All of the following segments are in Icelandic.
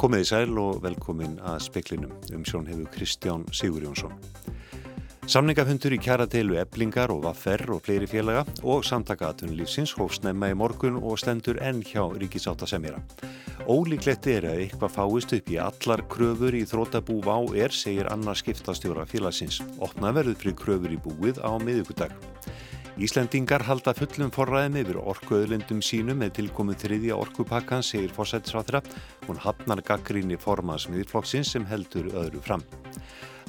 Komiði sæl og velkomin að speklinum um sjón hefur Kristján Sigur Jónsson. Samningafundur í kjaradeilu eblingar og vaffer og fleiri félaga og samtaka aðtunlífsins hófst nefna í morgun og stendur enn hjá ríkisáttasemjara. Ólíklegt er að eitthvað fáist upp í allar kröfur í þrótabú vá er, segir annars skiptastjóra félagsins. Opna verður fri kröfur í búið á miðugudag. Íslendingar halda fullum forræðum yfir orkuöðlendum sínum með tilkomu þriðja orkupakkan, segir fórsættisráþra. Hún hafnar gaggríni formans miðurflokksins sem heldur öðru fram.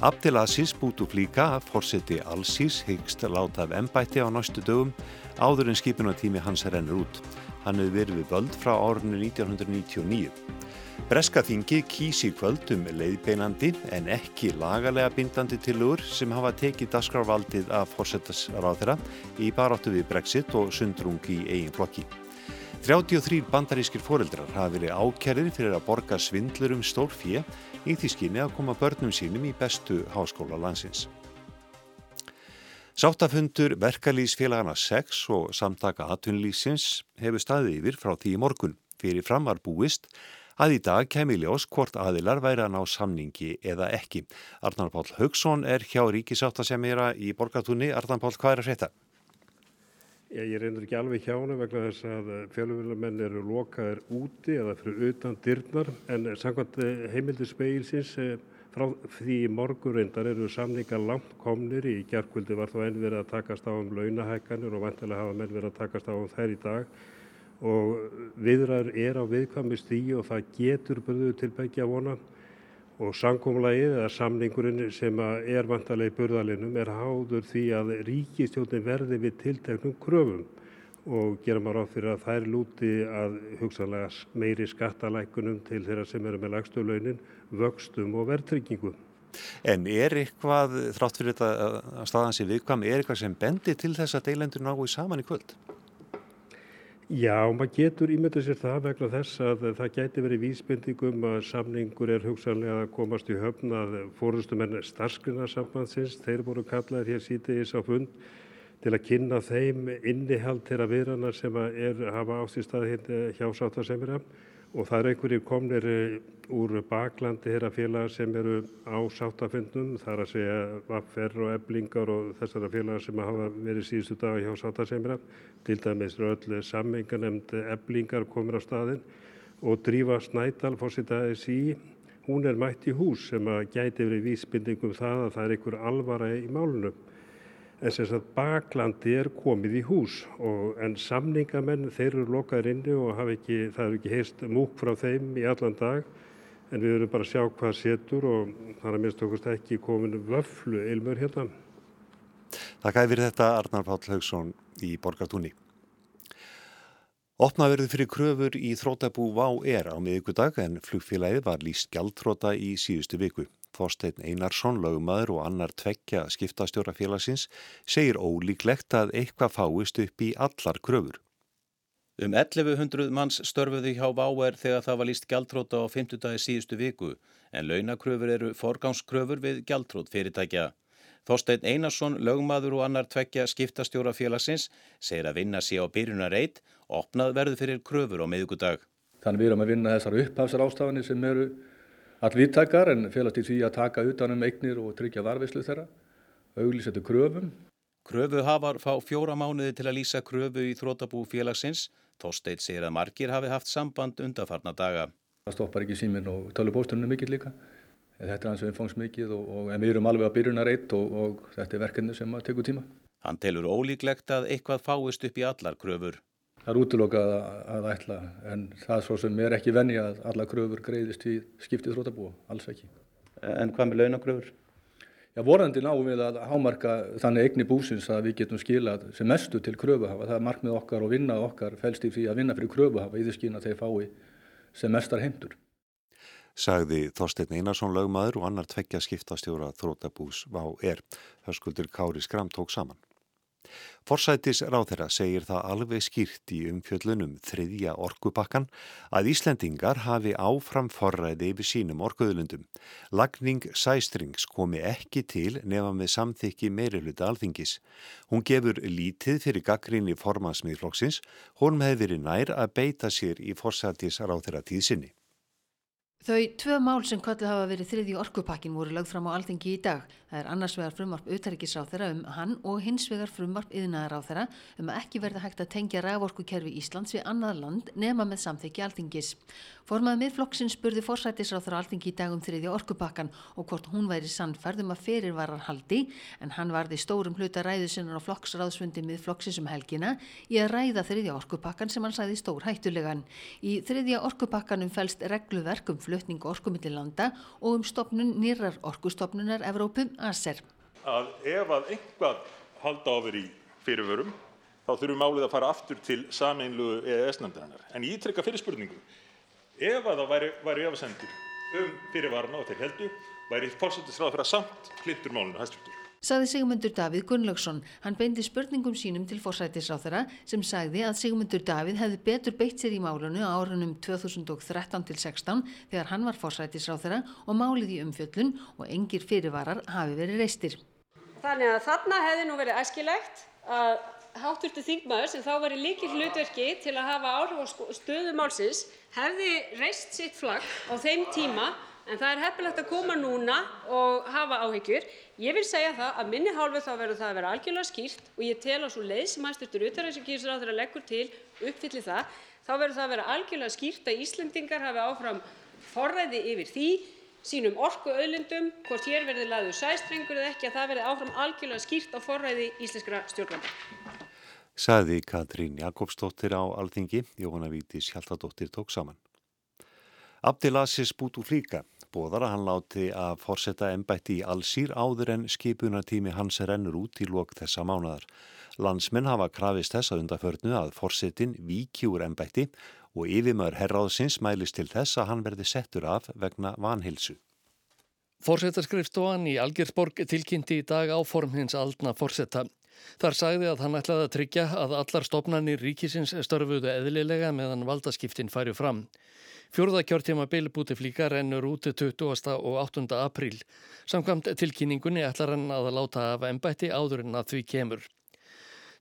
Abdelaziz Bouteflika, fórseti Allsís, hyggst láta af ennbætti á næstu dögum áður en skipunatími hans rennur út. Hann hefur verið við völd frá árunni 1999. Breskaþingi kýsi kvöldum leiðbeinandi en ekki lagalega bindandi tilugur sem hafa tekið dasgrávaldið af fórsetasráðira í baráttu við Brexit og sundrung í eigin flokki. 33 bandarískir foreldrar hafa verið ákerðir fyrir að borga svindlur um stórfíi í því skinni að koma börnum sínum í bestu háskóla landsins. Sáttafundur verkalýsfélagana 6 og samtaka atvinnlýsins hefur staðið yfir frá því morgun. Fyrir framar búist að í dag kemi ljós hvort aðilar væri að ná samningi eða ekki. Arnar Pál Haugsson er hjá Ríkisáttasemjara í Borgatúni. Arnar Pál, hvað er að setja? Ég, reyndur ekki alveg hjá hana vegna þess að fjölumvillamenn eru lokaðir úti eða fyrir utan dyrnar en samkvæmt heimildi speilsins frá því morgur reyndar eru samningar langt komnir. Í gerðkvöldi var þá enn verið að takast á um launahækkanir og vantilega hafa menn verið að takast á um þær í dag. Og viðræður er á viðkvæmi stígi og það getur burðu til begja vona. Og samkómulagið eða samningurinn sem er vantarlega í burðalinum er háður því að ríkistjónin verði við tilteknum kröfum og gera maður á fyrir að þær lúti að hugsanlega meiri skattalækunum til þeirra sem eru með lagstu launin, vöxtum og verðtryggingum. En er eitthvað, þrátt fyrir þetta að staðan sé viðkvæm, er eitthvað sem bendi til þess að deilendur náu saman í kvöld? Já, maður getur ímyndið sér það vegna þess að það gæti verið vísbendingum að samningur er hugsanlega að komast í höfn að fórustumenn starfsgrunarsambandsins, þeir voru kallaðir hér sítiðis á fund til að kynna þeim innihald þeirra viðrannar sem er, hafa ást í stað hjá sáttasemjara. Og það eru einhverjir komnir úr baklandi þeirra félagar sem eru á sáttafundum, það er að segja vaffer og eblingar og þessara félagar sem hafa verið síðustu daga hjá sáttasemjara, til dæmis öll sammenganemnd eblingar komur á staðin og Drífa Snædal fórsitaðis í, hún er mætt í hús sem að gæti verið vísbindingum það að það er einhver alvara í málunum en sem sagt baklandi er komið í hús og en samningamenn þeir eru lokaður inni og ekki, það er ekki heist múk frá þeim í allan dag en við erum bara að sjá hvað setur og er að minnst okkurst ekki komin vöflu ilmur hérna. Takk fyrir þetta Arnar Páll Haugsson í Borgartúni. Opnað verður fyrir kröfur í þrótabú Vá er á miðugudag en flugfélagið var líst gjaldtróta í síðustu viku. Þorstein Einarsson, lögumæður og annar tveggja skiptastjóra félagsins segir ólíklegt að eitthvað fáist upp í allar kröfur. Um 1100 manns störfuði hjá Váer þegar það var líst gjaldtróta á 50 dagi síðustu viku en launakröfur eru forgangskröfur við gjaldtrót fyrirtækja. Þorstein Einarsson, lögumæður og annar tveggja skiptastjóra félagsins segir að vinna sé á byrjunar eitt og opnað verður fyrir kröfur á miðugudag. Þannig við erum að vinna þessar upphafsar ástafanir sem eru allvíttakar en félast í því að taka utanum eignir og tryggja varvislu þeirra, auglísetu kröfum. Kröfu hafar fá fjóra mánuði til að lýsa kröfu í þrótabú félagsins. Þorsteit segir að margir hafi haft samband undarfarna daga. Það stoppar ekki símin og tölubóstunum mikill líka. Þetta er hans umfangs mikið og, og við erum alveg að byrjuna reitt og, og þetta er verkefni sem að teku tíma. Hann telur ólíklegt að eitthvað fáist upp í allar kröfur. Það er útlokað að ætla en það svo sem er ekki venni að alla kröfur greiðist í skiptið þrótabúa, alls ekki. En hvað með launakröfur? Já, vorandi náum við að hámarka þannig eigni búsins að við getum skilað sem mestu til kröfuhafa. Það er markmið okkar og vinna okkar fælst í því að vinna fyrir kröfuhafa í því skýna að þeir fái sem mestar heimtur. Sagði Þorstein Einarsson lögmaður og annar tveggja skiptastjóra þrótabús er. Hörskuldur Kári Skram tók saman. Forsætis ráþeira segir það alveg skýrt í umfjöllunum þriðja orkupakkan að Íslendingar hafi áfram forræði yfir sínum orkuðlundum. Lagning sæstrings komi ekki til nefa með samþykki meiriluta alþingis. Hún gefur lítið fyrir gaggrinni formansmiðflokksins, hún hefði verið nær að beita sér í forsætis ráþeira tíðsinni. Þau tvö mál sem köllu hafa verið þriði orkupakkin voru lögð fram á alþengi í dag. Það er annars vegar frumvarp auðtærikiðsráþera um hann og hins vegar frumvarp yðnaðaráþera um að ekki verða hægt að tengja rævorkukerfi Íslands við annað land nema með samþykji alþingis. Formað miðflokksinn spurði forsætisráþera alþengi í dag um þriði orkupakkan og hvort hún væri sannferðum að ferirvarar haldi en hann varði stórum hluta ræðusinnar á flokksráðsfundi miðflokksins um helgina í að ræða þriði orkupakkan flutning orkumillir landa og um stopnun nýrar orkustopnunar Evrópum ASER. Að ef að einhvað halda ofur í fyrirvörum þá þurfum málið að fara aftur til sameinlugu EES-nefndarinnar. En ég trykka fyrir spurningu, ef að það væri, væri efasendur um fyrirvarna og þeir heldu, væri fórsættisráð fyrir að samt hlindur málinu hæstfjöldur. Saði Sigmundur Davíð Gunnlaugsson. Hann beindi spurningum sínum til forsætisráþara sem sagði að Sigmundur Davíð hefði betur beitt sér í málunu á árunum 2013 til 16 þegar hann var forsætisráþara og málið í umfjöllun og engir fyrirvarar hafi verið reistir. Þannig að þarna hefði nú verið æskilegt að hátturtu þingmaður sem þá var í líkil hlutverki til að hafa áhrif á stöðu málsins hefði reist sitt flagg á þeim tíma en það er heppilegt að koma núna og hafa áhyggjur. Ég vil segja það að minni hálfu þá verður það að vera algjörlega skýrt og ég tel að svo leið sem hæstvirtur utanríkisráðherra leggur til uppfylli það, þá verður það að vera algjörlega skýrt að Íslendingar hafi áfram forræði yfir því sínum orkuauðlindum, hvort hér verði lagður sæstrengur eða ekki, að það verði áfram algjörlega skýrt á forræði íslenskra stjórnvalda. Saði Katrín Jakobsdóttir á Alþingi, Jóhanna Vítis Hjaltadóttir tók saman. Abdelaziz Bouteflika bóðar að hann láti að forsetta ennbætti í allsýr áður en skipunartími hans rennur út í lok þessa mánadar. Landsmenn hafa krafist þess að undaförnu að forsetin víkjúr ennbætti og yfirmör herráðsins mælist til þess að hann verði settur af vegna vanhilsu. Forsetaskrifstofan í Algersborg tilkynnti í dag áform hins aldna forsetta. Þar sagði að hann ætlaði að tryggja að allar stopnarnir ríkisins störfuðu eðlilega meðan valdaskiptin færi fram. Fjórða kjörtíma bilbúti flíka rennur út 20. og 8. apríl. Samkvæmt tilkynningunni ætlar hann að láta af ennbætti áður en að því kemur.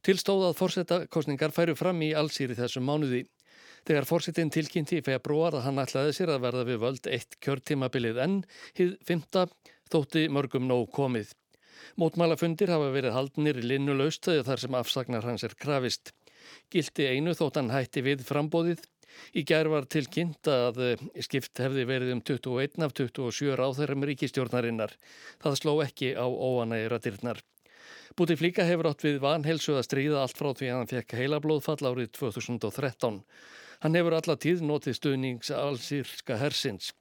Tilstóð að fórsetakostningar færu fram í allsýri þessum mánuði. Þegar fórsetin tilkynnti í februar að hann ætlaði sér að verða við völd eitt kjörtímabilið enn, hið fymta þótti mörgum nóg komið. Mótmálafundir hafa verið haldnir í linnu laustöðu þar sem afsagnar hans er krafist. Gildi einu þótt hann hætti við frambóðið Í gerð var tilkynnt að eh, skipt hefði verið um 21 af 27 ráþærum ríkistjórnarinnar. Það sló ekki á óanægir að dyrnar. Búti flíka hefur átt við vanhelsu að stríða allt frá því að hann fekk heilablóðfall árið 2013. Hann hefur alla tíð notið stuðnings allsýrska hersins.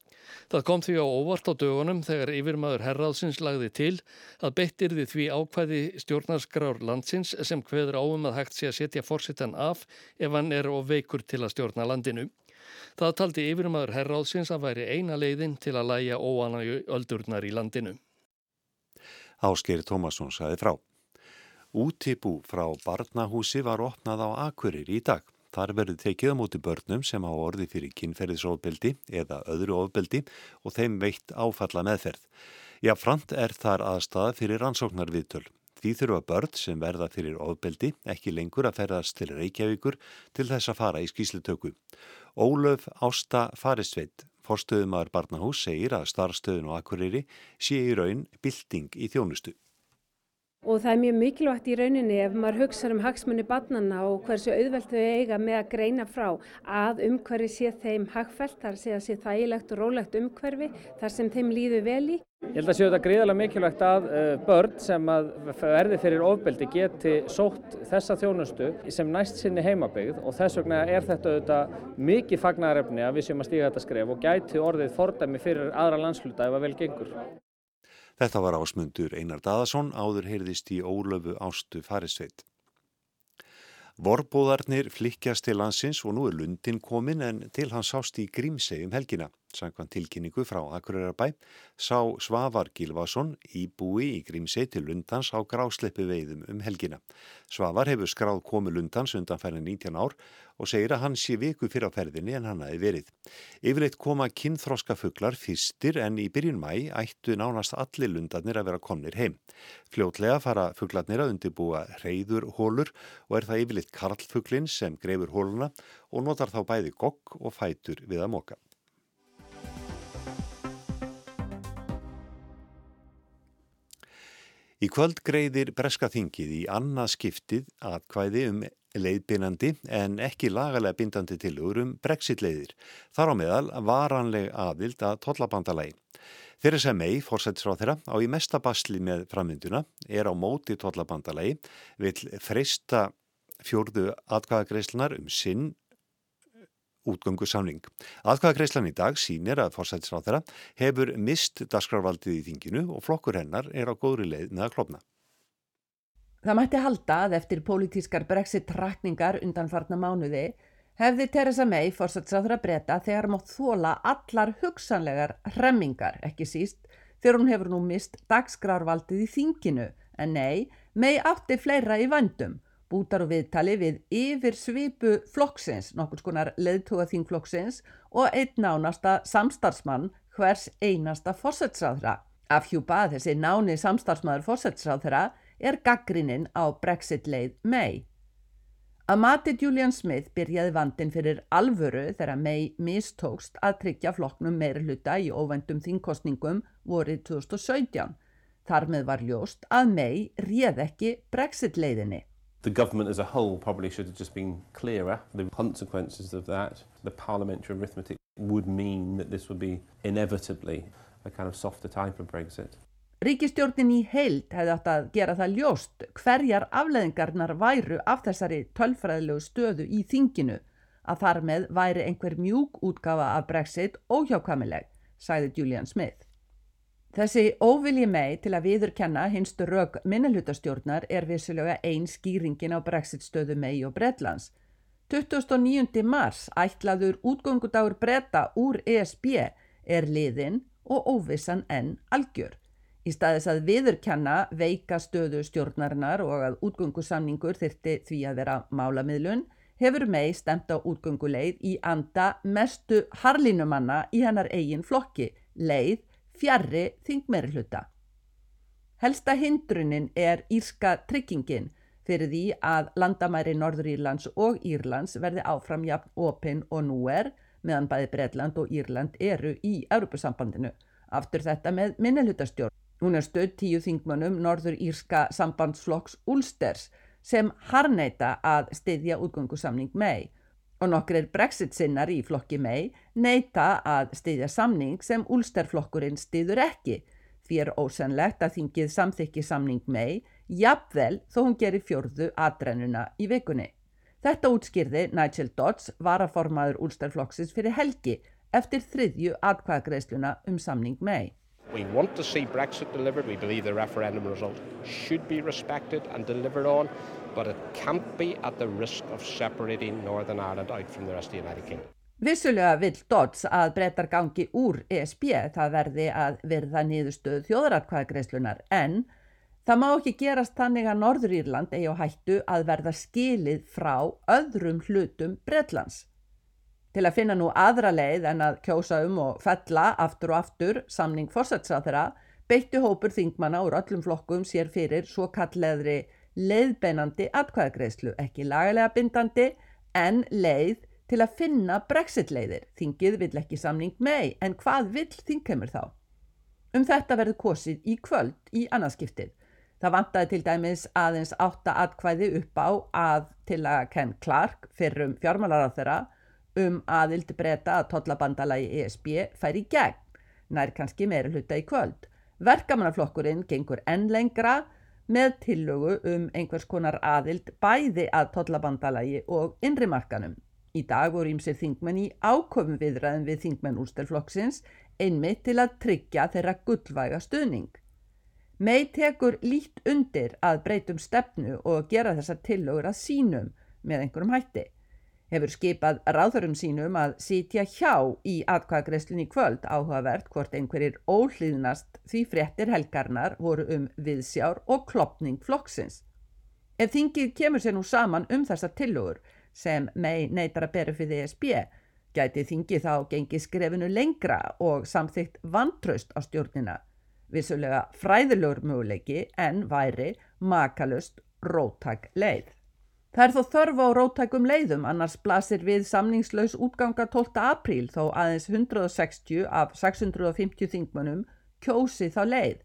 Það kom því á óvart á dögunum þegar yfirmaður herraðsins lagði til að beittir því ákvæði stjórnarskrár landsins sem hveður áum að hægt sé að setja fórsettan af ef hann er of veikur til að stjórna landinu. Það taldi yfirmaður herraðsins að væri eina leiðin til að læja óanægu öldurnar í landinu. Ásker Tómasson saði frá. Útibú frá Barnahúsi var opnað á Akurir í dag. Þar verður tekið á móti börnum sem á orði fyrir kynferðisofbeldi eða öðru ofbeldi og þeim veitt áfalla meðferð. Já, frant er þar aðstæða fyrir rannsóknar viðtöl. Því þurfa börn sem verða fyrir ofbeldi ekki lengur að ferðast til Reykjavíkur til þess að fara í skýslutöku. Ólöf Ásta Faristveit, forstöðumar Barnahús, segir að starfstöðun og akkurýri sé í raun bilding í þjónustu. Og það er mjög mikilvægt í rauninni ef maður hugsa um hagsmunni barnana og hversu auðvelt þau eiga með að greina frá að umhverfi sé þeim hagfælt, þar sé að sé þægilegt og rólegt umhverfi þar sem þeim líður vel í. Ég held að séu þetta gríðarlega mikilvægt að uh, börn sem að verði fyrir ofbeldi geti sótt þessa þjónustu sem næst sinni heimabygð og þess vegna er þetta auðvitað mikið fagnarefni að við séum að stíga þetta skref og gæti orðið fordæmi fyrir aðra landsluta ef að vel gengur. Þetta var ásmundur Einar Daðarsson, áður heyrðist í ólöfu ástu farisveit. Vorbóðarnir flikkjast til landsins og nú er Lundin komin en til hans sást í Grímsei um helgina. Sankvann tilkynningu frá Akureyrbæ sá Svavar Gilvason í búi í Grímsei til Lundans á grásleppi veiðum um helgina. Svavar hefur skráð komi Lundans undan færið 19 ár og segir að hann sé viku fyrir á ferðinni en hann hafi verið. Yfirleitt koma kynþroska fugglar fyrstir en í byrjun mæ ættu nánast allir lundarnir að vera komnir heim. Fljótlega fara fugglarnir að undirbúa reyður hólur og er það yfirleitt karlfugglin sem greifur hóluna og notar þá bæði gogg og fætur við að móka. Í kvöld greiðir breska þingið í annað skiptið atkvæði um leiðbynandi en ekki lagalega bindandi tilugur um brexit leiðir. Þar á meðal varanleg aðvild að tollabandalagi. Þeirri sem mei, fórsættisráð þeirra, á í mesta basli með framvinduna, er á móti tollabandalagi, vil freista fjórðu atkvæðagreislunar um sinn útgöngu samling. Atkvæðagreislan í dag sínir að fórsættisráð þeirra hefur mist dasgrarvaldið í þinginu og flokkur hennar er á góðri leið með að klopna. Það mætti halda að eftir pólitískar brexit-trakningar undanfarna mánuði hefði Theresa May fórsatsráður að breyta þegar mótt þóla allar hugsanlegar hremmingar, ekki síst, þegar hún hefur nú mist dagsgrárvaldið í þinginu, en nei, May átti fleira í vandum, bútar og viðtali við yfir svipu flokksins, nokkur skonar leðtúa þingflokksins og einn nánasta samstarfsmann hvers einasta fórsatsráðra. Afhjúpa þessi náni samstarfsmaður fórsatsráðra er gaggrinnin á Brexit-leið May. Að mati Julian Smith byrjaði vandin fyrir alvöru þegar May mistókst að tryggja flokknum meira hluta í óvendum þingkostningum vorið 2017. Þar með var ljóst að May réð ekki Brexit-leiðinni. The government as a whole probably should have just been clearer. The consequences of that, the parliamentary arithmetic would mean that this would be inevitably a kind of softer type of Brexit. Ríkistjórnin í heild hefði átt að gera það ljóst hverjar afleðingarnar væru af þessari tölfræðilegu stöðu í þinginu að þar með væri einhver mjúk útgafa af Brexit óhjákamileg, sæði Julian Smith. Þessi óvilji mei til að viðurkenna hinstu rauk minnelhutastjórnar er vissulega einn skýringin á Brexit stöðu mei og Bretlands. 29. mars ætlaður útgöngudagur bretta úr ESB er liðin og óvissan enn algjör. Í staðis að viðurkenna veika stöðu stjórnarinnar og að útgöngusamningur þyrti því að vera málamiðlun hefur mei stemt á útgönguleið í anda mestu harlinumanna í hennar eigin flokki, leið fjarrri þingmeri hluta. Helsta hindrunin er írska tryggingin fyrir því að landamæri Norður Írlands og Írlands verði áfram jafn opinn og nú er meðan bæði Breitland og Írland eru í Europasambandinu. Aftur þetta með minnelhutastjórn. Hún er stödd tíu þingmönnum Norður Írska sambandsflokks Úlsters sem harneita að styðja útgöngusamning mei og nokkur er brexit sinnar í flokki mei neita að styðja samning sem Úlsterflokkurinn styður ekki því er ósennlegt að þingið samþykki samning mei jafnvel þó hún gerir fjörðu aðrennuna í vikunni. Þetta útskýrði Nigel Dodds varaformaður Úlsterflokksins fyrir helgi eftir þriðju atkvæðagreisluna um samning mei. We want to see Brexit delivered. We believe the referendum result should be respected and delivered on, but it can't be at the risk of separating Northern Ireland out from the rest of the United Kingdom. Vissulega vill Dodds að breytar gangi úr ESB, það verði að verða nýðustöðu þjóðratkvæðagreislunar, en það má ekki gerast þannig að Norður Írland eigi á hættu að verða skilið frá öðrum hlutum Breitlands. Til að finna nú aðra leið en að kjósa um og fella aftur og aftur samning fórsætsáþara beittu hópur þingmanna úr öllum flokkum sér fyrir svo kalleðri leiðbeinandi atkvæðagreyslu, ekki lagalega bindandi en leið til að finna brexit leiðir. Þingið vill ekki samning mei en hvað vill þingkemur þá? Um þetta verður kosið í kvöld í annarskiptið. Það vantaði til dæmis aðeins átta atkvæði upp á að til að Ken Clark fyrrum fjármálaráð þeirra um aðild breyta að tollabandalagi ESB fær í gegn, nær kannski meira hluta í kvöld. Verkamannaflokkurinn gengur enn lengra með tillögu um einhvers konar aðild bæði að tollabandalagi og innrimarkanum. Í dag voru ímsir þingmenn í áköfum viðræðin við þingmenn úrstelflokksins einmitt til að tryggja þeirra gullvæga stuðning. Mei tekur lít undir að breytum stefnu og gera þessar tillögur að sínum með einhverjum hætti hefur skipað ráðurum sínum að sitja hjá í atkvæðagreslun í kvöld áhugavert hvort einhverjir óhlýðnast því fréttir helgarnar voru um viðsjár og klopning flokksins. Ef þingið kemur sér nú saman um þessar tillögur sem mei neytar að bera fyrir ESB, gæti þingið þá gengið skrefinu lengra og samþygt vantraust á stjórnina, vissulega fræðilegur möguleiki en væri makalust róttak leið. Það er þó þörf á rótækum leiðum annars blasir við samningslaus útganga 12. apríl þó aðeins 160 af 650 þingmönnum kjósi þá leið.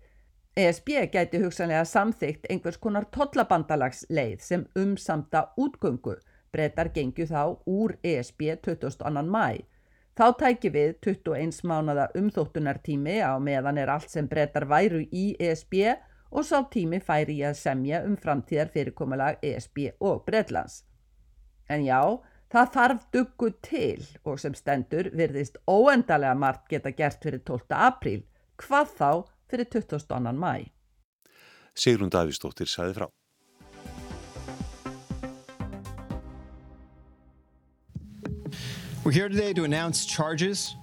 ESB gæti hugsanlega samþygt einhvers konar tollabandalagsleið sem umsamta útgöngu. Brettar gengju þá úr ESB 22. mæ. Þá tæki við 21 mánada umþóttunartími á meðan er allt sem brettar væru í ESB og sá tími færi í að semja um framtíðar fyrirkomulag ESB og Bretlands. En já, það þarf duggu til og sem stendur virðist óendalega margt geta gert fyrir 12. apríl. Hvað þá fyrir 22. mæ. Sigrun Davísdóttir sæði frá. We're here today to announce charges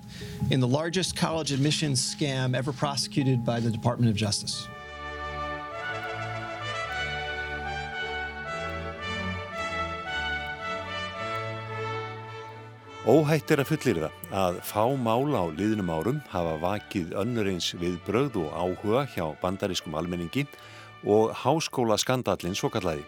in the largest college admissions scam ever prosecuted by the Department of Justice. Óhætt er að fullir það að fá mála á liðnum árum hafa vakið önnur eins við bröð og áhuga hjá bandarískum almenningi og háskóla skandallin svo kallaði.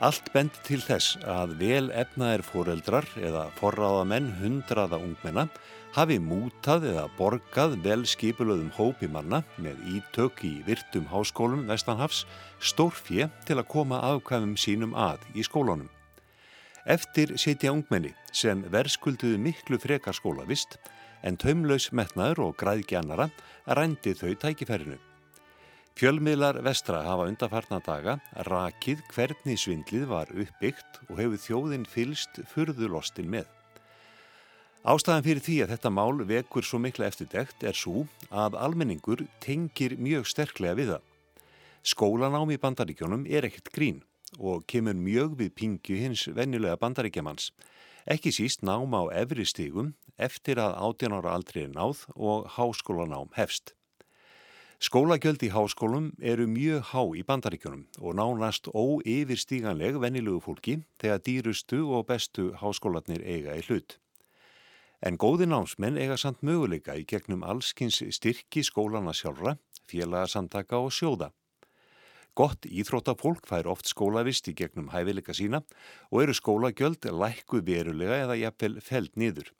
Allt bend til þess að vel efnaðir foreldrar eða forráðamenn hundraða ungmenna hafi mútað eða borgað vel skipulöðum hópi manna með ítök í virtum háskólum Vestanhafs stórfje til að koma afkvæmum sínum að í skólunum. Eftir setja ungmenni sem verðskulduðu miklu frekar skólavist en taumlaus metnaður og græðki annara rændi þau tækifærinu. Fjölmiðlar vestra hafa undarfarna daga rakið hvernig svindlið var uppbyggt og hefur þjóðin fylst furðulostin með. Ástæðan fyrir því að þetta mál vekur svo mikla eftirdekt er svo að almenningur tengir mjög sterklega við það. Skólanám í bandaríkjónum er ekkert grín og kemur mjög við pingju hins venjulega bandaríkjamanns. Ekki síst nám á efri stígum eftir að 18 ára aldrei er náð og háskólanám hefst. Skólagjöld í háskólum eru mjög há í bandaríkjunum og nánast óyfirstíganleg venjulegu fólki þegar dýrustu og bestu háskólatnir eiga í hlut. En góði námsmenn eiga samt möguleika í gegnum allskins styrki skólana sjálfra, félagasamtaka og sjóða. Gott íþróttafólk fær oft skólavist í gegnum hæfileika sína og eru skólagjöld lækku verulega eða jafnvel feld niður.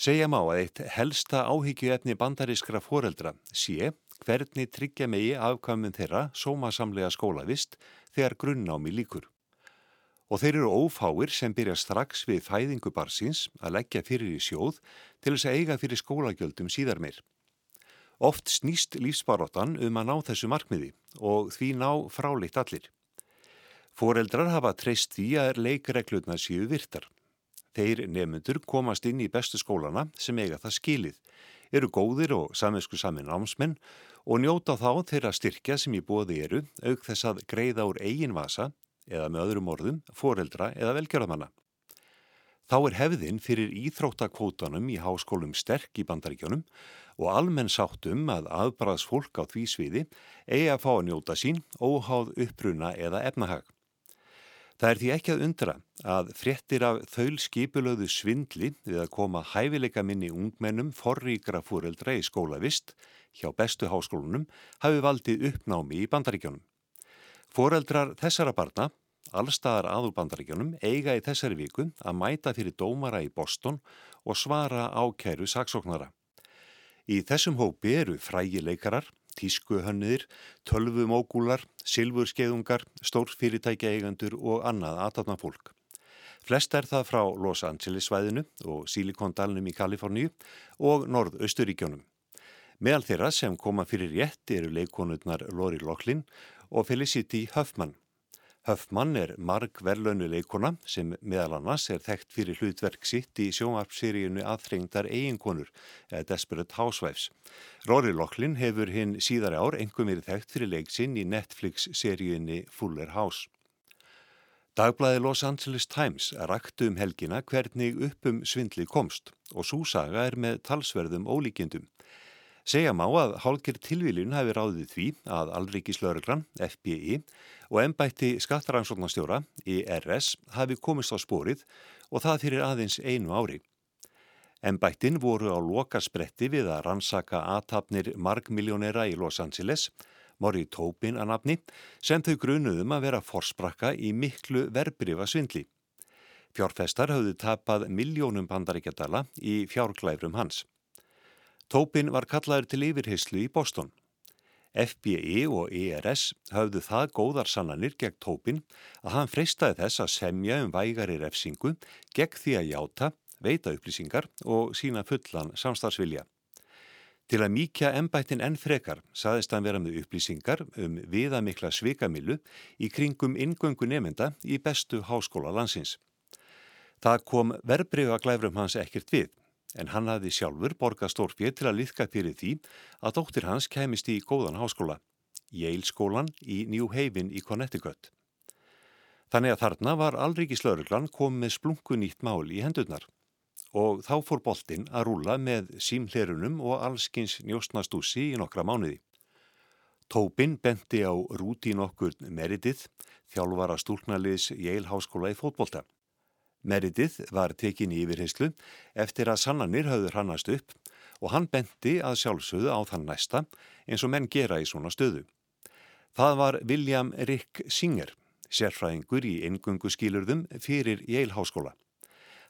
Segja má að eitt helsta áhyggjuefni bandarískra foreldra sé hvernig tryggja megi afkvæmum þeirra sómasamlega skólavist þegar grunnámi líkur. Og þeir eru ófáir sem byrja strax við fæðingu barsins að leggja fyrir í sjóð til þess að eiga fyrir skólagjöldum síðar meir. Oft snýst lífsbaróttan um að ná þessu markmiði og því ná fráleitt allir. Fóreldrar hafa treyst því að leikreglutna séu virtar. Þeir nefnundur komast inn í bestu skólana sem eiga það skilið, eru góðir og saminsku samin námsmenn og njóta þá þeirra styrkja sem í bóði eru auk þess að greiða úr eigin vasa eða með öðrum orðum, fóreldra eða velgjörðamanna. Þá er hefðin fyrir íþróttakvótanum í háskólum sterk í bandaríkjónum og almenn sáttum að aðbaraðs fólk á því sviði eigi að fá að njóta sín óháð uppruna eða efnahag. Það er því ekki að undra að fréttir af þaul skipulöðu svindli við að koma hæfileika minni ungmennum forríkra fúreldra í skólavist hjá bestu háskólunum hafi valdið uppnámi í bandaríkjónum. Fóreldrar þessara barna, allstaðar aður bandaríkjónum, eiga í þessari viku að mæta fyrir dómara í Boston og svara ákæru saksóknara. Í þessum hópi eru frægileikarar, tískuhönniðir, tölvumógúlar, silfurskeiðungar, stórfyrirtækja eigandur og annað aðtáðna fólk. Flest er það frá Los Angeles svæðinu og Silikondalunum í Kaliforníu og Norðausturíkjónum. Meðal þeirra sem koma fyrir rétt eru leikonurnar Lori Locklin og Felicity Huffman. Höfmann er marg verlaunu leikona sem meðal annars er þekkt fyrir hlutverk sitt í sjónvarpseríunu aðþrengdar eiginkonur, Desperate Housewives. Rory Locklin hefur hinn síðari ár engum verið þekkt fyrir leiksinn í Netflix-seríunni Fuller House. Dagblæði Los Angeles Times raktu um helgina hvernig uppum svindli komst og súsaga er með talsverðum ólíkjendum. Segja má að hálkir tilvílun hafi ráðið því að Alrikislauruglan, FBI og ennbætti skattaransóknastjóra, IRS, hafi komist á spórið og það fyrir aðeins einu ári. Ennbættin voru á loka spretti við að rannsaka aðtapnir margmiljónera í Los Angeles, Mori Tobin að nafni, sem þau grunuðum að vera forsprakka í miklu verbrifa svindli. Fjárfestar hafðu tapað miljónum bandaríkjadala í fjárglæfrum hans. Tópin var kallaður til yfirheyslu í Boston. FBI og ERS hafðu það góðar sannanir gegn tópin að hann freystaði þess að semja um vægari refsingu gegn því að játa, veita upplýsingar og sína fullan samstagsvilja. Til að mýkja ennbættin enn frekar saðist hann vera með upplýsingar um viðamikla svikamilu í kringum ingöngu nefnda í bestu háskóla landsins. Það kom verbreyfa glæfrum hans ekkert við en hann hafði sjálfur borgað stórfið til að liðka fyrir því að dóttir hans kemist í góðan háskóla, Yale skólan í New Haven í Connecticut. Þannig að þarna var Alríkislauruglan komið með splungu nýtt mál í hendurnar og þá fór boltinn að rúla með símlerunum og allskins njóstnastúsi í nokkra mánuði. Tópin benti á rúti nokkur meritið, þjálfara stúlknaliðs Yale háskóla í fótbolta. Meridið var tekin í yfirheyslu eftir að sannanir höfður hannast upp og hann benti að sjálfsögðu á þann næsta eins og menn gera í svona stöðu. Það var William Rick Singer, sérfræðingur í engungu skilurðum fyrir Yale háskóla.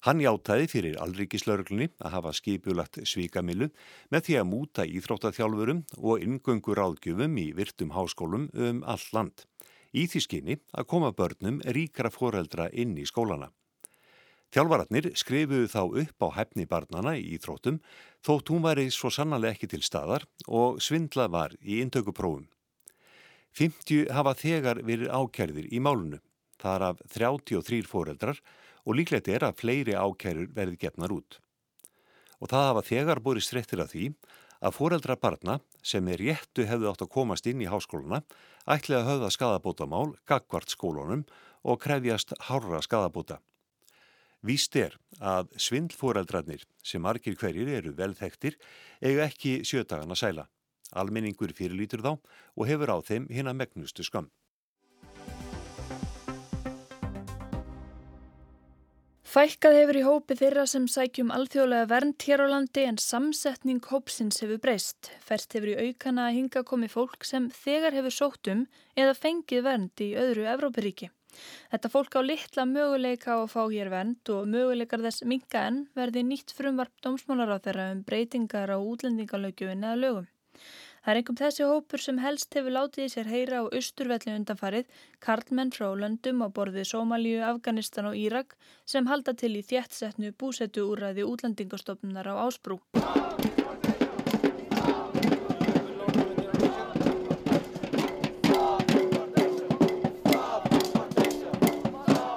Hann játaði fyrir alríkislauruglunni að hafa skipulagt svíkamilu með því að múta íþróttaþjálfurum og engungu ráðgjöfum í virtum háskólum um all land. Í því skinni að koma börnum ríkra foreldra inn í skólana. Þjálfararnir skrifuðu þá upp á hefni barnana í Íþróttum þótt hún væri svo sannarlega ekki til staðar og svindlað var í intökuprófum. 50 hafa þegar verið ákærðir í málunu, þar af 33 foreldrar og líklegt er að fleiri ákærur verið gefnar út. Og það hafa þegar búið strettir að því að foreldra barna sem er réttu hefðu átt að komast inn í háskóluna ætli að höfða skadabótamál, gagvart skólunum og krefjast hárra skadabóta. Víst er að svindlforeldrarnir sem margir hverjir eru velþektir eiga ekki sjötagana sæla. Almenningur fyrirlítur þá og hefur á þeim hinn að megnustu skam. Fækkað hefur í hópi þeirra sem sækjum alþjóðlega vernd hér á landi en samsetning hópsins hefur breyst. Færst hefur í aukana að hinga komi fólk sem þegar hefur sótt um eða fengið vernd í öðru Evrópuríki. Þetta fólk á litla möguleika á að fá hér vend og möguleikar þess minga enn verði nýtt frumvarp dómsmálar á þeirra um breytingar á útlendingalögjöfin eða lögum. Það er einhverjum þessi hópur sem helst hefur látið í sér heyra á austurvelli undanfarið, karlmenn frá löndum á borðið Sómalíu, Afganistan og Írak sem halda til í þjættsetnu búsettu úræði útlendingastofnunar á Ásbrú.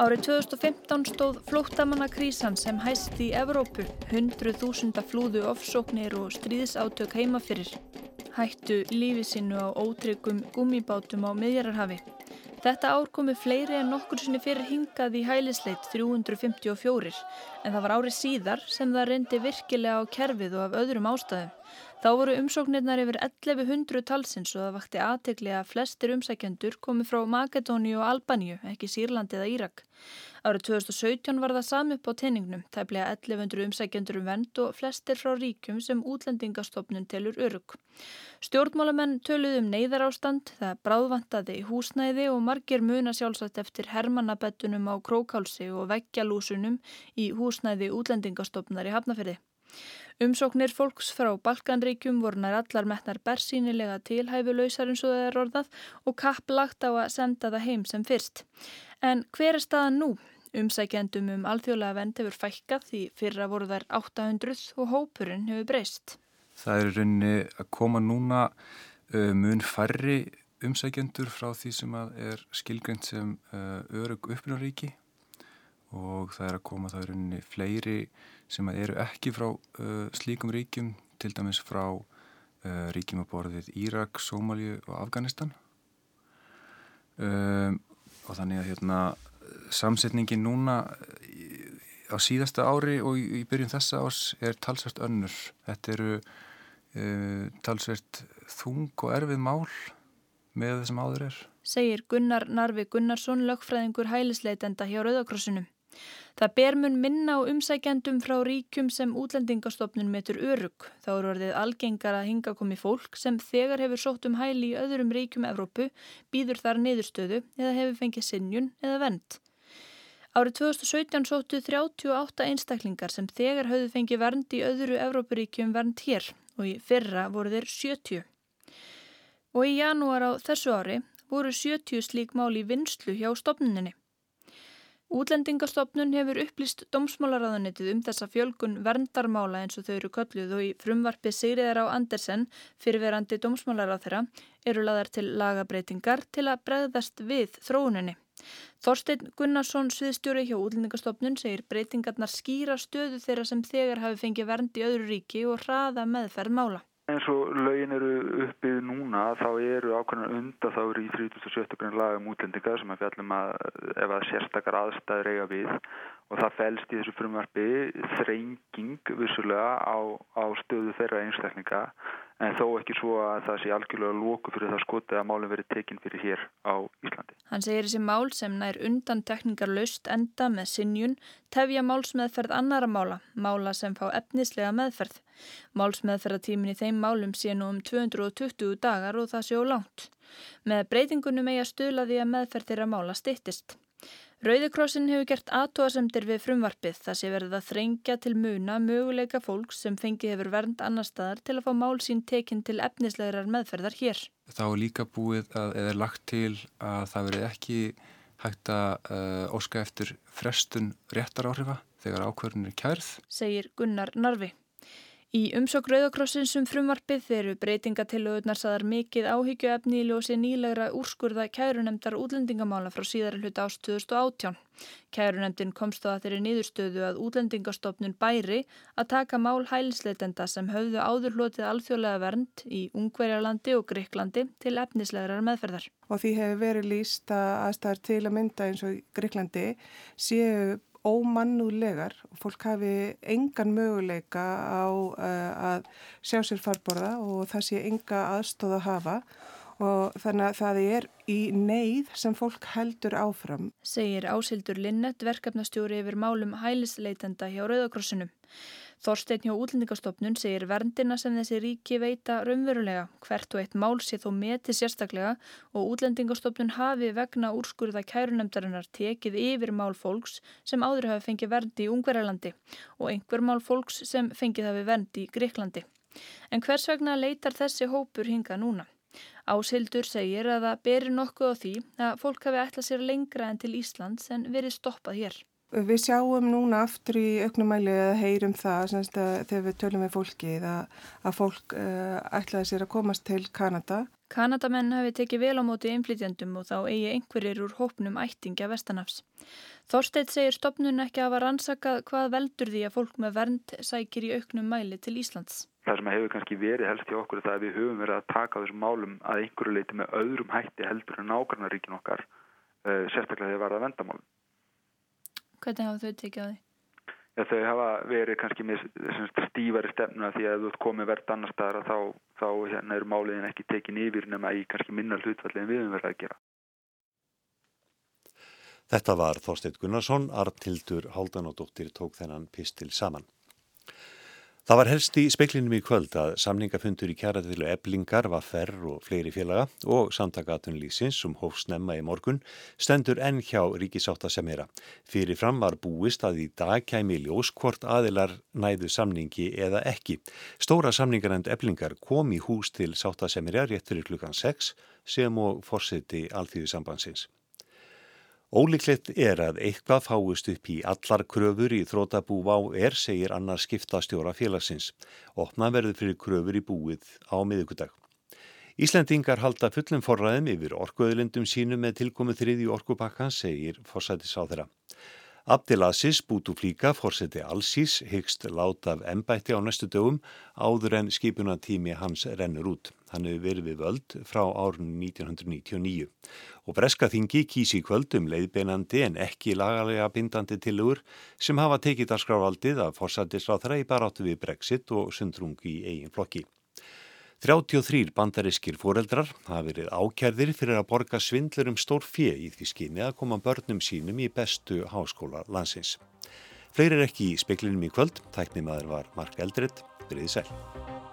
Árið 2015 stóð flóttamannakrísan sem hæst í Evrópu, hundruð þúsunda flúðu ofsóknir og stríðsátök heima fyrir. Hættu lífi sínu á ótryggum gummibátum á miðjararhafi. Þetta ár komu fleiri en nokkur sinni fyrir hingað í hælisleit 354 en það var árið síðar sem það reyndi virkilega á kerfið og af öðrum ástæðum. Þá voru umsóknirnar yfir 1100 talsins og það vakti aðtegli að flestir umsækjendur komi frá Makedóni og Albaníu, ekki Sýrlandi eða Írak. Árið 2017 var það sami upp á teiningnum, tæplega 1100 umsækjendur um vend og flestir frá ríkjum sem útlendingastofnun telur örug. Stjórnmálamenn töluð um neyðar ástand, það bráðvantaði í húsnæði og margir muna sjálfsagt eftir hermannabettunum á krókálsi og veggjalúsunum í húsnæði útlendingastofnar í Hafnafyrði. Umsóknir fólks frá Balkanríkjum voru nær allar metnar bersýnilega tilhæfulausar eins og það er orðað og kapp lagt á að senda það heim sem fyrst. En hver er staðan nú? Umsækjandum um alþjóðlega vend hefur fækkað því fyrra voru þær 800 og hópurinn hefur breyst. Það er rauninni að koma núna mun færri umsækjandur frá því sem er skilgjönd sem örug uppbyrjaríki og það er að koma það er rauninni fleiri sem eru ekki frá uh, slíkum ríkjum, til dæmis frá uh, ríkjum á borðið Írak, Sómalju og Afganistan um, og þannig að hérna, samsetningin núna á síðasta ári og í, í byrjun þessa árs er talsvert önnur. Þetta eru uh, talsvert þung og erfið mál með þessum áður er. Segir Gunnar Narvi Gunnarsson, lögfræðingur hælisleitenda hjá Rauðakrossunum. Það ber mun minna á umsækjandum frá ríkjum sem útlendingastofnun metur örug. Þá eru orðið algengar að hinga komi fólk sem þegar hefur sótt um hæli í öðrum ríkjum Evrópu, býður þar niðurstöðu eða hefur fengið sinjun eða vend. Árið 2017 sóttu 38 einstaklingar sem þegar höfðu fengið vernd í öðru Evrópuríkjum vernd hér og í fyrra voru þeir 70. og í janúar á þessu ári voru 70 slík mál í vinslu hjá stopnuninni. Útlendingastofnun hefur upplýst dómsmálaráðanitið um þessa fjölgun verndarmála eins og þau eru kölluð og í frumvarpi Sigriðar á Andersen fyrirverandi dómsmálaráð þeirra eru laðar til lagabreitingar til að bregðast við þróuninni. Þorstein Gunnarsson, sviðstjóri hjá Útlendingastofnun, segir breytingarnar skýra stöðu þeirra sem þegar hafi fengið vernd í öðru ríki og hraða meðferð mála. Eins og lögin eru uppið núna þá eru ákveðnar unda þá eru í 37. grunn laga um útlendingar sem að fjallum að ef að sérstakar aðstæður eiga við og það fælst í þessu frumvarfi þrenging vissulega á, á stöðu þeirra einstaklinga en þó ekki svo að það sé algjörlega lóku fyrir það skotið að málum verið tekinn fyrir hér á Íslandi. Hann segir þessi mál sem nær undan tekningar löst enda með sinjun tefja málsmeðferð annara mála, mála sem fá efnislega meðferð. Málsmeðferðatímin í þeim málum sé nú um 220 dagar og það sé á langt. Með breytingunum eiga stuðlaði að meðferð þeirra mála stittist. Rauðikrossin hefur gert aðtóasemdir við frumvarpið þar sé verið að þrengja til muna möguleika fólks sem fengi hefur vernd annar staðar til að fá mál sín tekinn til efnislegar meðferðar hér. Þá er líka búið að eða lagt til að það verið ekki hægt að uh, óska eftir frestun réttar áhrifa þegar ákverðin er kærð. Segir Gunnar Narvi. Í umsokk Rauðakrossins um frumvarpið þeirru breytingatillögurnar saðar mikið áhyggjuefni í ljósi nýlegra úrskurða kærunemdar útlendingamála frá síðara hluta ást 2018. Kærunemdin komst á að þeirri niðurstöðu að útlendingastofnun bæri að taka mál hælisleitenda sem höfðu áður hlotið alþjóðlega vernd í Ungverjalandi og Greiklandi til efnislegarar meðferðar. Og því hefur verið líst að aðstæðar til að mynda eins og Greiklandi séu ómannúlegar og fólk hafi engan möguleika á uh, að sjá sér farborða og það sé enga aðstóð að hafa og þannig að það er í neyð sem fólk heldur áfram. Segir Ásildur Linnett verkefnastjóri yfir málum hælisleitenda hjá Rauðakrossinu. Þorstein hjá útlendingastofnun segir verndina sem þessi ríki veita raunverulega hvert og eitt mál sé þó metið sérstaklega og útlendingastofnun hafi vegna úrskurða kærunemdarinnar tekið yfir mál fólks sem áður hafi fengið verndi í Ungverjalandi og einhver mál fólks sem fengið hafi verndi í Greiklandi. En hvers vegna leitar þessi hópur hinga núna? Ásildur segir að það berir nokkuð á því að fólk hafi ætlað sér lengra en til Íslands en verið stoppað hér. Við sjáum núna aftur í auknumæli að heyrum það semst, að þegar við tölum við fólki að, að fólk uh, ætlaði sér að komast til Kanada. Kanadamenn hafi tekið vel á móti innflytjandum og þá eigi einhverjir úr hópnum ættingja Vestanafs. Þorsteit segir stopnun ekki að hafa rannsakað hvað veldur því að fólk með vernd sækir í auknum mæli til Íslands. Það sem hefur kannski verið helst í okkur er það að við höfum verið að taka þessum málum að einhverju leiti með öðrum hætti heldur en nákvæmnaríkin okkar, uh, sérstaklega þegar var það vendamálum. Hvernig hafa þau tekið á því? Já, þau hafa verið kannski með stífari stefnuna því að þú ert komið verðt annar staðar þá, þá hérna, eru máliðin ekki tekin yfir nema í kannski minna hlutfalli en við höfum verið að gera. Þetta var Þorstein Gunnarsson, Artildur Háldanóttir tók þennan pistil saman. Það var helst í speiklinum í kvöld að samningafundur í kjæraðvilu eblingar var ferr og fleiri félaga og samtakatunlýsins um hófsnemma í morgun stendur enn hjá ríkisáta semera. Fyrir fram var búist að í dag kæmi ljós hvort aðilar næðu samningi eða ekki. Stóra samningarend eblingar kom í hús til sáta semera rétt fyrir klukkan 6 sem og forseti alþýðusambansins. Ólíklegt er að eitthvað fáist upp í allar kröfur í þrótabú á er, segir annar skiptastjóra félagsins. Opna verður fyrir kröfur í búið á miðugudag. Íslendingar halda fullum forræðum yfir orkuöðlindum sínum með tilkomu þriði orkupakkan, segir forsætis á þeirra. Abdelaziz Bouteflika, forseti Allsís, hyggst láta af embætti á næstu dögum áður en skipunatími hans rennur út. Hefur verið við völd frá árun 1999 og breska þingi kísi kvöldum leiðbeinandi en ekki lagalega bindandi tilugur sem hafa tekið að skráfaldið af forsætisráþara í baráttu við Brexit og sundrung í eigin flokki. 33 bandariskir fóreldrar hafa verið ákjærðir fyrir að borga svindlur um stór fjö í því skinni að koma börnum sínum í bestu háskóla landsins. Fleiri er ekki í speklinum í kvöld, tæknimaður var Mark Eldred, byrðið sæl.